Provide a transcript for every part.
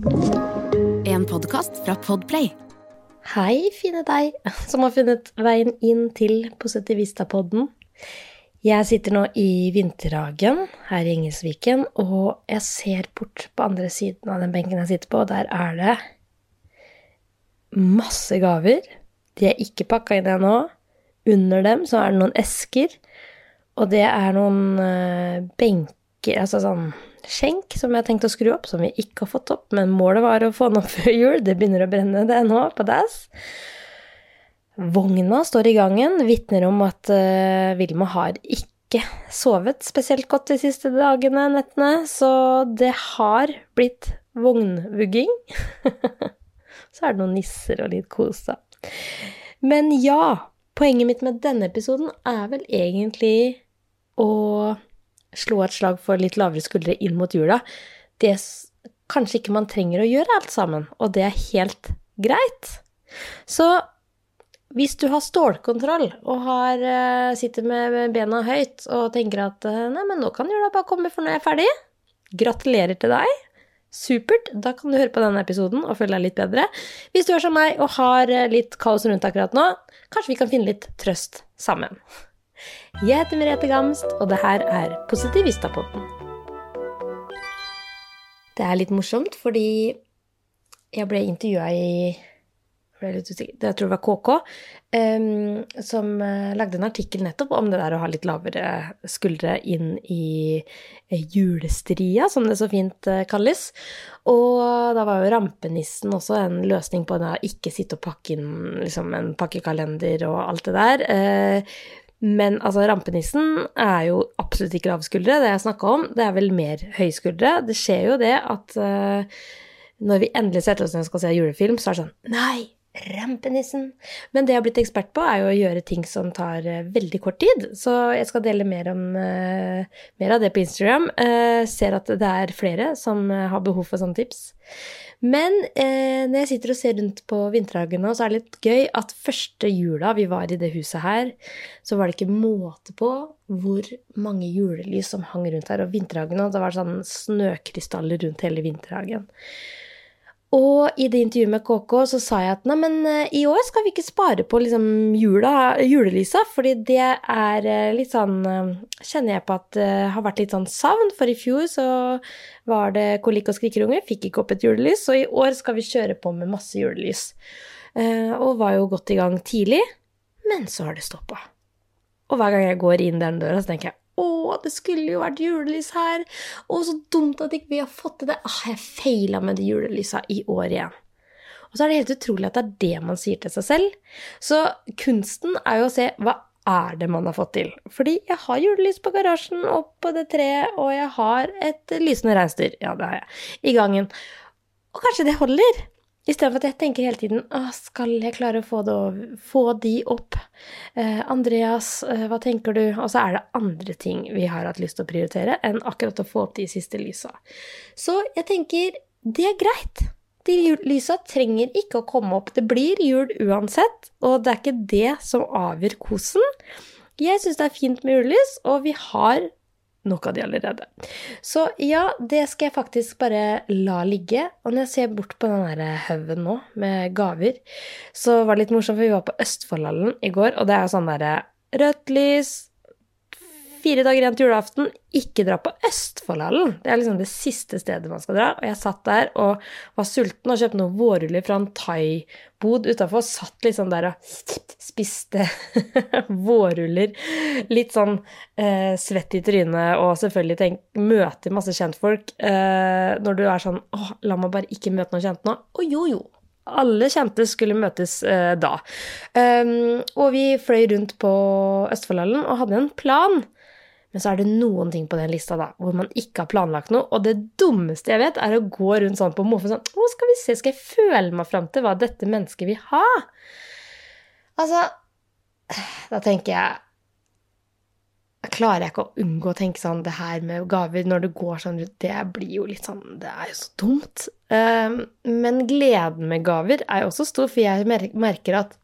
En podkast fra Podplay. Hei, fine deg som har funnet veien inn til Positivista-podden. Jeg sitter nå i vinterhagen her i Engelsviken, og jeg ser bort på andre siden av den benken jeg sitter på, og der er det masse gaver. De er ikke pakka inn ennå. Under dem så er det noen esker, og det er noen uh, benker, altså sånn skjenk som jeg har tenkt å skru opp, som vi ikke har fått opp, men målet var å få den opp før jul. Det begynner å brenne, det nå, på dass. Vogna står i gangen, vitner om at uh, Vilma har ikke sovet spesielt godt de siste dagene, nettene, så det har blitt vognvugging. så er det noen nisser og litt kos, da. Men ja, poenget mitt med denne episoden er vel egentlig å slå et slag for litt lavere skuldre inn mot jula. Det kanskje ikke man trenger å gjøre alt sammen, og det er helt greit. Så hvis du har stålkontroll og har, uh, sitter med bena høyt og tenker at uh, nei, men nå kan jula bare komme for når jeg er ferdig, gratulerer til deg. Supert. Da kan du høre på denne episoden og føle deg litt bedre. Hvis du er som meg og har uh, litt kaos rundt akkurat nå, kanskje vi kan finne litt trøst sammen. Jeg heter Merete Gamst, og det her er Positivistapodden. Det er litt morsomt fordi jeg ble intervjua i jeg tror det var KK, um, som uh, lagde en artikkel nettopp om det der å ha litt lavere skuldre inn i uh, julestria, som det så fint uh, kalles. Og da var jo rampenissen også en løsning på det å ikke sitte og pakke inn liksom, en pakkekalender og alt det der. Men altså, rampenissen er jo absolutt ikke lavskuldre, det jeg snakka om. Det er vel mer høyskuldre. Det skjer jo det at når vi endelig setter oss ned og skal se julefilm, så er det sånn Nei! Rampenissen. Men det jeg har blitt ekspert på, er jo å gjøre ting som tar uh, veldig kort tid. Så jeg skal dele mer, om, uh, mer av det på Instagram. Uh, ser at det er flere som har behov for sånne tips. Men når jeg sitter og ser rundt på Vinterhagen nå, så er det litt gøy at første jula vi var i det huset her, så var det ikke måte på hvor mange julelys som hang rundt her. Og Vinterhagen, og det var sånn snøkrystaller rundt hele Vinterhagen. Og i det intervjuet med KK så sa jeg at nei, men eh, i år skal vi ikke spare på liksom jula, julelysa, fordi det er eh, litt sånn eh, Kjenner jeg på at det har vært litt sånn savn, for i fjor så var det kolikk og skrikerunge, fikk ikke opp et julelys, og i år skal vi kjøre på med masse julelys. Og var jo godt i gang tidlig, men så har det stoppa. Og hver gang jeg går inn den døra, så tenker jeg å, det skulle jo vært julelys her. Å, så dumt at ikke vi har fått til det. Ah, jeg feila med de julelysa i år igjen. Og så er det helt utrolig at det er det man sier til seg selv. Så kunsten er jo å se hva er det man har fått til. Fordi jeg har julelys på garasjen og på det treet, og jeg har et lysende reinsdyr. Ja, det har jeg. I gangen. Og kanskje det holder? Istedenfor at jeg tenker hele tiden ah, skal jeg klare å få, det, få de opp? Eh, Andreas, eh, hva tenker du? Og så er det andre ting vi har hatt lyst til å prioritere enn akkurat å få opp de siste lysa. Så jeg tenker det er greit. De lysa trenger ikke å komme opp. Det blir jul uansett, og det er ikke det som avgjør kosen. Jeg syns det er fint med julelys, og vi har nok av de allerede. Så ja, det skal jeg faktisk bare la ligge. Og når jeg ser bort på den haugen nå med gaver, så var det litt morsomt, for vi var på Østfoldhallen i går, og det er jo sånn derre rødt lys, fire dager igjen til julaften, ikke dra på Østfoldhallen. Det er liksom det siste stedet man skal dra. Og jeg satt der og var sulten og kjøpte noen vårruller fra en thaibod utafor. Satt liksom der og spiste vårruller. Litt sånn eh, svett i trynet og selvfølgelig tenk, møter masse kjentfolk. Eh, når du er sånn Å, la meg bare ikke møte noen kjente nå. Å jo, jo alle kjente skulle møtes eh, da. Um, og vi fløy rundt på Østfoldhallen og hadde en plan. Men så er det noen ting på den lista da, hvor man ikke har planlagt noe. Og det dummeste jeg vet, er å gå rundt sånn på måfå sånn Å, skal vi se, skal jeg føle meg fram til hva dette mennesket vil ha? Altså Da tenker jeg Klarer jeg ikke å unngå å tenke sånn Det her med gaver når det går sånn rundt, det blir jo litt sånn Det er jo så dumt. Um, men gleden med gaver er jo også stor, for jeg merker at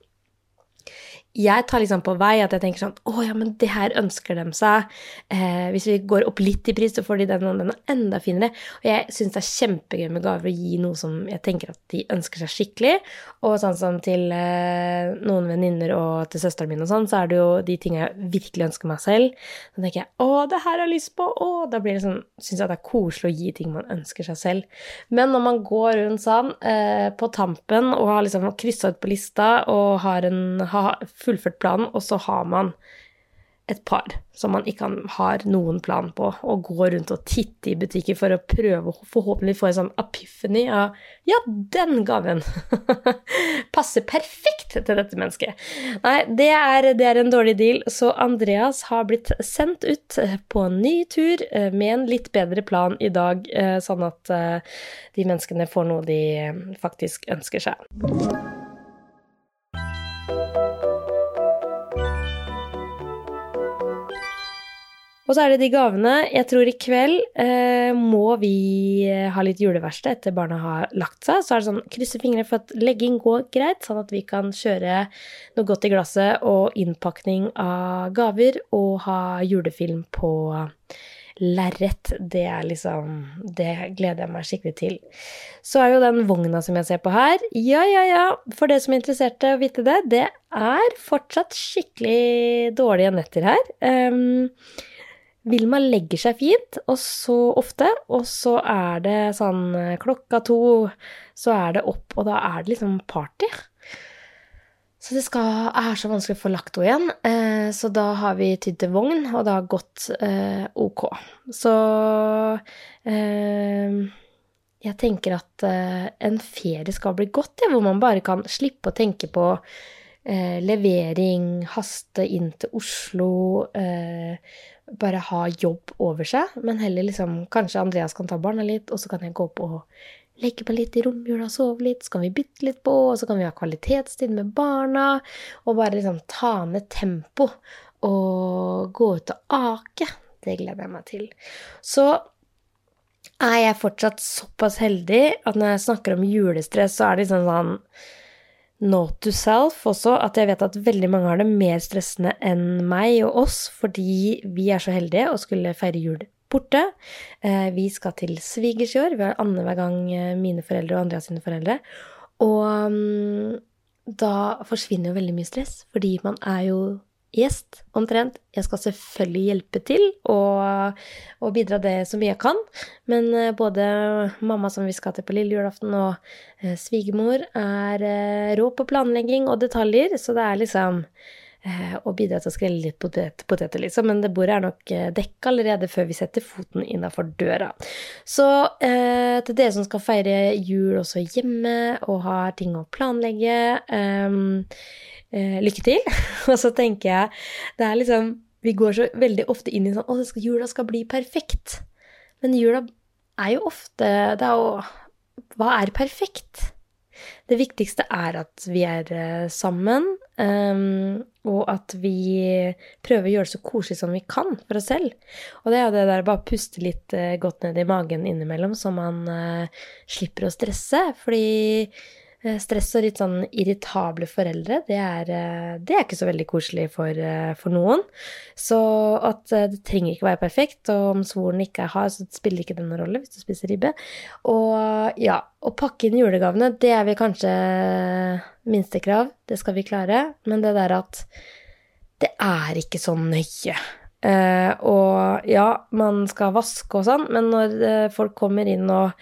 jeg tar liksom på vei at jeg tenker sånn Å ja, men det her ønsker de seg. Eh, hvis vi går opp litt i pris, så får de den og den enda finere. Og jeg syns det er kjempegøy med gaver å gi noe som jeg tenker at de ønsker seg skikkelig. Og sånn som til eh, noen venninner og til søsteren min og sånn, så er det jo de tingene jeg virkelig ønsker meg selv. Så tenker jeg å, det her har jeg lyst på, å Da blir det sånn Syns jeg det er koselig å gi ting man ønsker seg selv. Men når man går rundt sånn eh, på tampen og har liksom kryssa ut på lista og har, en, har fullført planen, og så har man et par som man ikke har noen plan på, og går rundt og titter i butikker for å prøve å forhåpentlig få en sånn epiphany av Ja, den gaven passer perfekt til dette mennesket. Nei, det er, det er, en dårlig deal, så Andreas har blitt sendt ut på en ny tur eh, med en litt bedre plan i dag, eh, sånn at eh, de menneskene får noe de faktisk ønsker seg. Og så er det de gavene. Jeg tror i kveld eh, må vi eh, ha litt juleverksted etter barna har lagt seg. Så er det sånn krysse fingre for at legging går greit, sånn at vi kan kjøre noe godt i glasset og innpakning av gaver og ha julefilm på lerret. Det er liksom Det gleder jeg meg skikkelig til. Så er jo den vogna som jeg ser på her, ja, ja, ja, for det som er interessert i å vite det, det er fortsatt skikkelig dårlige netter her. Um, Vilma legger seg fint, og så ofte, og så er det sånn eh, klokka to, så er det opp, og da er det liksom party. Så det skal, er så vanskelig å få lagt henne igjen, eh, så da har vi tydd til vogn, og det har gått eh, ok. Så eh, jeg tenker at eh, en ferie skal bli godt, ja, hvor man bare kan slippe å tenke på eh, levering, haste inn til Oslo bare ha jobb over seg, men heller liksom Kanskje Andreas kan ta barna litt, og så kan jeg gå opp og legge meg litt i romjula sove litt, så kan vi bytte litt på, og så kan vi ha kvalitetstid med barna, og bare liksom ta ned tempo og gå ut og ake. Det gleder jeg meg til. Så er jeg fortsatt såpass heldig at når jeg snakker om julestress, så er det liksom sånn note to self også, at jeg vet at veldig mange har det mer stressende enn meg og oss, fordi vi er så heldige og skulle feire jul borte. Eh, vi skal til svigers i år. Vi har annenhver gang eh, mine foreldre og Andreas sine foreldre. Og um, da forsvinner jo veldig mye stress, fordi man er jo gjest, omtrent. Jeg skal selvfølgelig hjelpe til og, og, bidra det så mye jeg kan. Men eh, både mamma som vi skal til på lille julaften, og eh, svigermor er eh, rå på planlegging og detaljer, så det er liksom eh, å bidra til å skrelle litt potet, poteter, liksom. Men det bordet er nok eh, dekka allerede før vi setter foten innafor døra. Så eh, til dere som skal feire jul også hjemme og har ting å planlegge eh, eh, lykke til. og så tenker jeg Det er liksom Vi går så veldig ofte inn i sånn Å, jula skal bli perfekt. Men jula er jo ofte Det er jo Hva er perfekt? Det viktigste er at vi er eh, sammen, um, og at vi prøver å gjøre det så koselig som vi kan for oss selv. Og det er jo det der bare puste litt uh, godt ned i magen innimellom, så man uh, slipper å stresse. Fordi Eh, stress og litt sånn irritable foreldre, det er, eh, det er ikke så veldig koselig for, eh, for, noen. Så at det trenger ikke være perfekt, og om svoren ikke er hard, så spiller ikke det noen rolle hvis du spiser ribbe. Og ja, å pakke inn julegavene, det er vel kanskje minstekrav, det skal vi klare, men det der at det er ikke så nøye. Og ja, man skal vaske og sånn, men når folk kommer inn og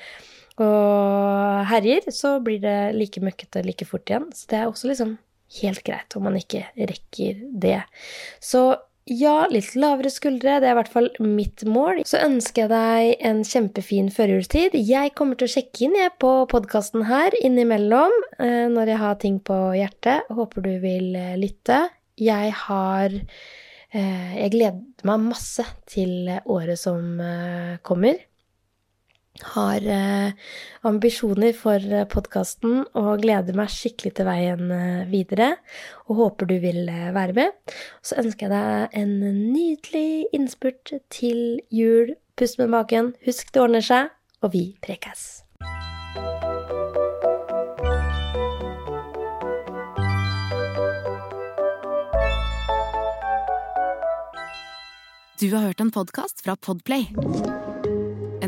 og herjer, så blir det like møkkete like fort igjen. Så det er også liksom helt greit om man ikke rekker det. Så ja, litt lavere skuldre, det er i hvert fall mitt mål. Så ønsker jeg deg en kjempefin førjulstid. Jeg kommer til å sjekke inn jeg på podkasten her innimellom eh, når jeg har ting på hjertet. Håper du vil eh, lytte. Jeg har eh, Jeg gleder meg masse til året som kommer har eh, ambisjoner for eh, podkasten og gleder meg skikkelig til veien eh, videre. Og håper du vil være med. Så ønsker jeg deg en nydelig innspurt til jul. Pust med baken, husk det ordner seg, og vi prekes. Du har hørt en podkast fra Podplay